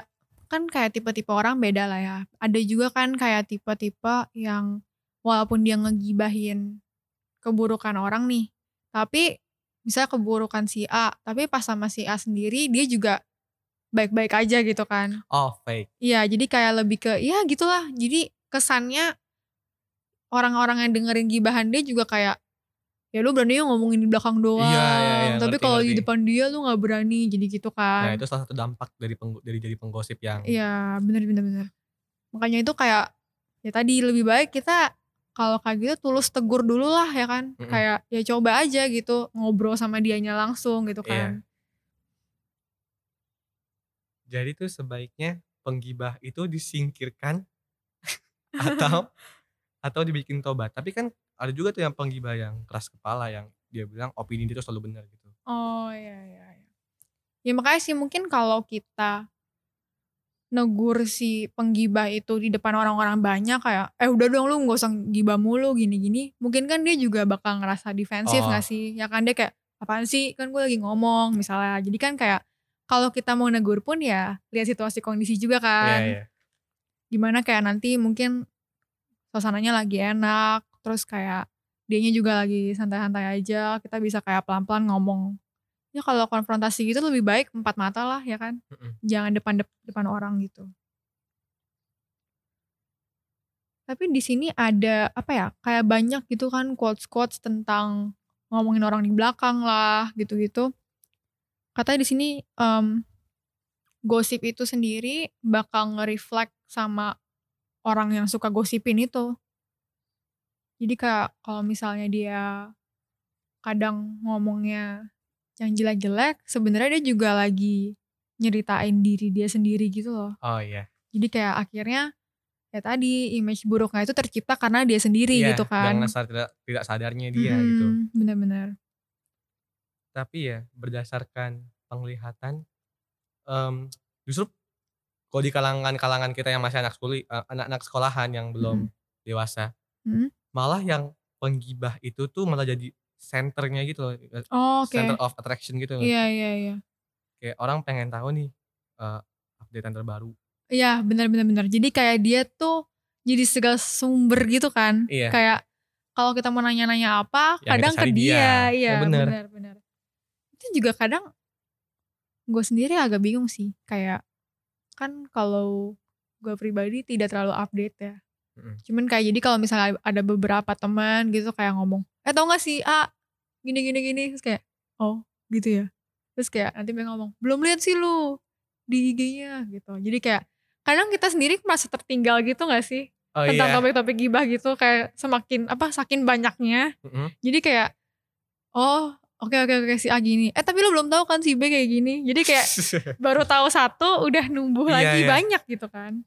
kan kayak tipe-tipe orang beda lah ya. Ada juga kan kayak tipe-tipe yang walaupun dia ngegibahin keburukan orang nih, tapi misalnya keburukan si A, tapi pas sama si A sendiri dia juga baik-baik aja gitu kan. Oh fake. Iya, jadi kayak lebih ke ya gitulah. Jadi kesannya orang-orang yang dengerin gibahan dia juga kayak ya lu berani ngomongin di belakang doang. Iya, iya, iya, Tapi kalau di depan dia lu nggak berani jadi gitu kan. Nah itu salah satu dampak dari penggo- dari jadi penggosip yang Iya bener bener bener. Makanya itu kayak ya tadi lebih baik kita kalau kayak gitu tulus tegur dulu lah ya kan. Mm-mm. Kayak ya coba aja gitu ngobrol sama dianya langsung gitu Iya. kan. Jadi tuh sebaiknya penggibah itu disingkirkan atau atau dibikin tobat. Tapi kan ada juga tuh yang penggibah yang keras kepala yang dia bilang opini dia tuh selalu benar gitu. Oh iya iya. iya. Ya makanya sih mungkin kalau kita negur si penggibah itu di depan orang-orang banyak kayak eh udah dong lu nggak usah gibah mulu gini-gini mungkin kan dia juga bakal ngerasa defensif Oh. nggak sih ya kan dia kayak apaan sih kan gue lagi ngomong misalnya jadi kan kayak kalau kita mau negur pun ya lihat situasi kondisi juga kan Iya, iya. gimana kayak nanti mungkin suasananya lagi enak terus kayak dianya juga lagi santai-santai aja kita bisa kayak pelan-pelan ngomong. Ya kalau konfrontasi gitu lebih baik empat mata lah ya kan? Mm-mm. jangan depan depan orang gitu. Tapi di sini ada apa ya kayak banyak gitu kan quotes quotes tentang ngomongin orang di belakang lah gitu-gitu. Katanya di sini em, gosip itu sendiri bakal nge-reflect sama orang yang suka gosipin itu jadi kayak kalau misalnya dia kadang ngomongnya yang jelek-jelek sebenarnya dia juga lagi nyeritain diri dia sendiri gitu loh Oh iya. jadi kayak akhirnya ya tadi image buruknya itu tercipta karena dia sendiri Iya, gitu kan Dengan sadar- tidak tidak sadarnya dia gitu. Mm-mm, bener-bener Tapi ya berdasarkan penglihatan em, justru kalau di kalangan-kalangan kita yang masih anak sekuli eh, anak-anak sekolahan yang belum dewasa, Mm. malah yang penggibah itu tuh malah jadi senternya gitu loh. eh, oh, oke Center of attraction gitu. loh. iya iya iya Kayak orang pengen tahu nih eh, updatean terbaru. iya bener-bener bener jadi kayak dia tuh jadi segala sumber gitu kan Iya. kayak kalau kita mau nanya-nanya apa Yang kadang ke dia, dia. iya Ya, bener. bener-bener itu juga kadang gue sendiri agak bingung sih kayak kan kalau gue pribadi tidak terlalu update ya Mm-mm. cuman kayak jadi kalau misalnya ada beberapa teman gitu kayak ngomong eh tau gak sih A gini gini gini terus kayak oh gitu ya terus kayak nanti mereka ngomong belum lihat sih lu di IG-nya gitu jadi kayak kadang kita sendiri merasa tertinggal gitu gak sih Oh tentang iya. topik-topik gibah gitu kayak semakin apa saking banyaknya Mm-mm. jadi kayak oh oke oke oke si A gini. Eh tapi lu belum tahu kan si B kayak gini. Jadi kayak baru tahu satu udah numbuh Iya, lagi iya. banyak gitu kan.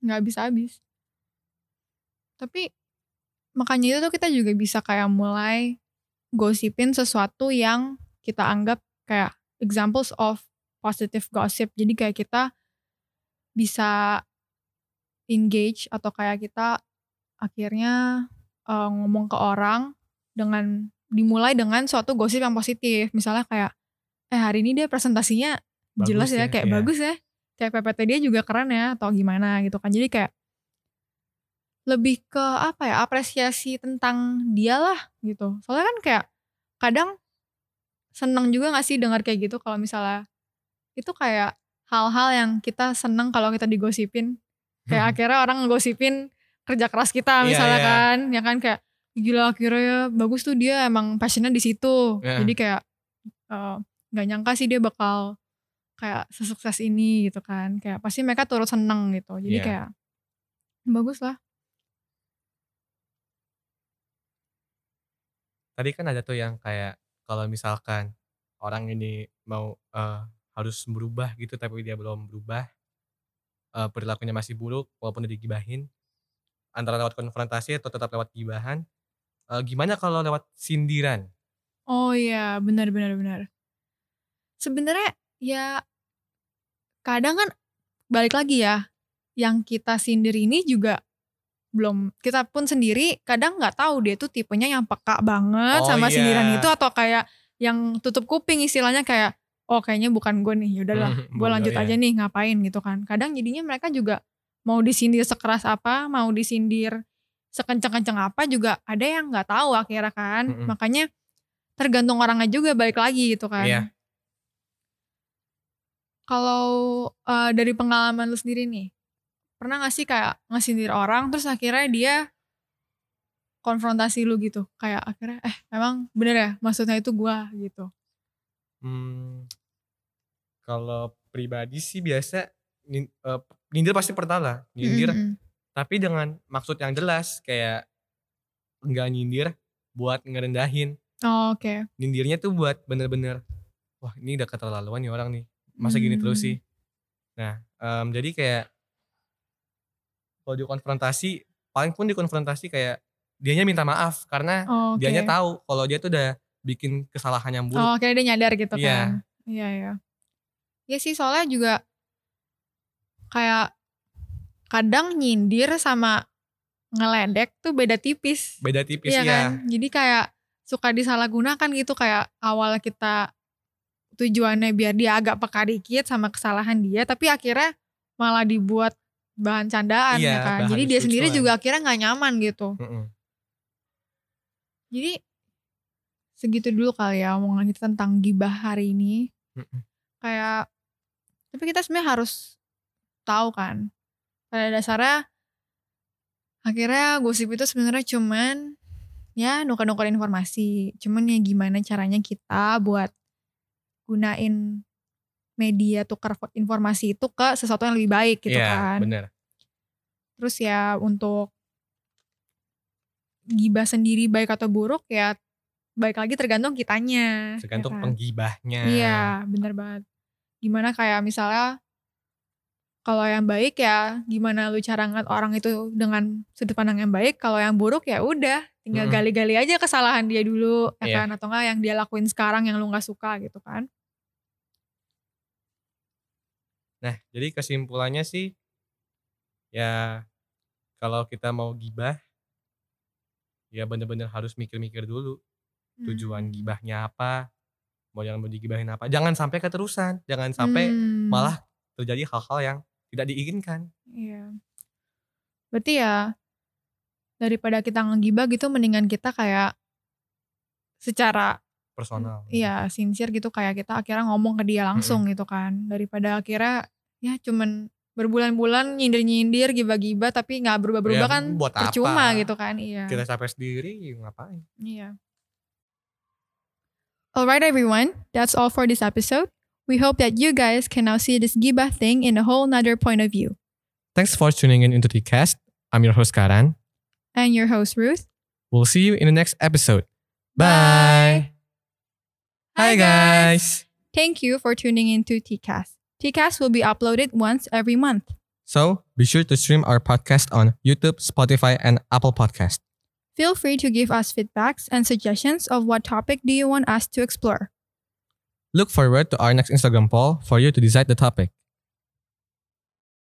Nggak habis habis. Tapi makanya itu tuh kita juga bisa kayak mulai gosipin sesuatu yang kita anggap kayak examples of positive gossip. Jadi kayak kita bisa engage atau kayak kita akhirnya eh, ngomong ke orang dengan dimulai dengan suatu gosip yang positif. Misalnya kayak eh hari ini dia presentasinya Bagus jelas ya, ya, kayak iya. bagus ya. Kayak PPT dia juga keren ya atau gimana gitu kan. Jadi kayak lebih ke apa ya apresiasi tentang dia lah gitu. Soalnya kan kayak kadang seneng juga gak sih dengar kayak gitu kalau misalnya itu kayak hal-hal yang kita seneng kalau kita digosipin. Kayak akhirnya orang ngegosipin kerja keras kita Iya, misalnya iya. kan ya kan? Kayak gila akhirnya ya bagus tuh dia emang passionnya di situ Iya. jadi kayak eh, nggak nyangka sih dia bakal kayak sesukses ini gitu kan kayak pasti mereka turut seneng gitu jadi Iya. kayak bagus lah tadi kan ada tuh yang kayak kalau misalkan orang ini mau eh, harus berubah gitu tapi dia belum berubah eh, perilakunya masih buruk walaupun udah digibahin antara lewat konfrontasi atau tetap lewat gibahan Eh, gimana kalau lewat sindiran Oh iya, benar benar benar. Sebenarnya ya kadang kan balik lagi ya, yang kita sindir ini juga belum kita pun sendiri kadang nggak tahu dia tuh tipenya yang peka banget Oh, sama iya. sindiran itu atau kayak yang tutup kuping istilahnya kayak oh kayaknya bukan gue nih yaudahlah Hmm, gue lanjut ya. aja nih ngapain gitu kan kadang jadinya mereka juga mau disindir sekeras apa mau disindir sekenceng-kenceng apa juga ada yang nggak tahu akhirnya kan. Mm-mm. makanya tergantung orangnya juga balik lagi gitu kan. Iya. kalau eh, dari pengalaman lu sendiri nih pernah gak sih kayak ngesindir orang terus akhirnya dia konfrontasi lu gitu? Kayak akhirnya eh emang bener ya? Maksudnya itu gua gitu. Hmm, kalau pribadi sih biasa nin- eh, nyindir pasti pernah lah. Nyindir. Mm-mm. Tapi dengan maksud yang jelas kayak nggak nyindir buat ngerendahin Oh, oke nyindirnya tuh buat bener-bener wah ini udah keterlaluan nih orang nih masa gini terus Hmm. sih nah em, jadi kayak kalau dikonfrontasi paling pun dikonfrontasi kayak dianya minta maaf karena Oh, oke dianya tahu kalau dia tuh udah bikin kesalahan yang buruk Oh, akhirnya dia nyadar gitu Iya. kan. Iya, iya. Iya sih soalnya juga kayak kadang nyindir sama ngeledek tuh beda tipis. beda tipis Iya ya kan? Jadi kayak suka disalahgunakan gitu kayak awal kita tujuannya biar dia agak peka dikit sama kesalahan dia tapi akhirnya malah dibuat bahan candaan Iya, ya kan. Jadi dia sendiri juga akhirnya nggak nyaman gitu. Mm-mm. Jadi segitu dulu kali ya omongan kita tentang gibah hari ini. Mm-mm. Kayak tapi kita sebenarnya harus tahu kan. Pada dasarnya akhirnya gosip itu sebenarnya cuman ya nuker-nuker informasi. Cuman ya gimana caranya kita buat gunain media tukar fo- informasi itu ke sesuatu yang lebih baik gitu Iya, kan. bener Terus ya untuk gibah sendiri baik atau buruk ya baik lagi tergantung kitanya. ya tergantung kan? penggibahnya Iya, bener banget. Gimana kayak misalnya kalau yang baik ya gimana lu cara ngeliat orang itu dengan sudut pandang yang baik. Kalau yang buruk ya udah tinggal Mm-mm. gali-gali aja kesalahan dia dulu, ya Iya. kan? Atau enggak yang dia lakuin sekarang yang lu nggak suka gitu kan? Nah, jadi kesimpulannya sih ya kalau kita mau gibah ya bener-bener harus mikir-mikir dulu tujuan Hmm. gibahnya apa, mau yang mau digibahin apa. Jangan sampai keterusan, jangan sampai Hmm, malah terjadi hal-hal yang tidak diinginkan. Iya. Berarti ya daripada kita ngegibah gitu mendingan kita kayak secara Personal. Iya, sincere gitu kayak kita akhirnya ngomong ke dia langsung gitu kan. Daripada akhirnya ya cuman berbulan-bulan nyindir-nyindir, gibah-gibah tapi nggak berubah-berubah Ya, kan buat percuma apa? gitu kan. Iya. Kita capek sendiri ngapain? Iya. Alright everyone, that's all for this episode. We hope that you guys can now see this Giba thing in a whole nother point of view. Thanks for tuning in into the cast. I'm your host Karan. And your host Ruth. We'll see you in the next episode. Bye. Hi guys. Thank you for tuning in to TCAS. TCAS will be uploaded once every month. So be sure to stream our podcast on YouTube, Spotify, and Apple Podcast. Feel free to give us feedbacks and suggestions of what topic do you want us to explore. Look forward to our next Instagram poll for you to decide the topic.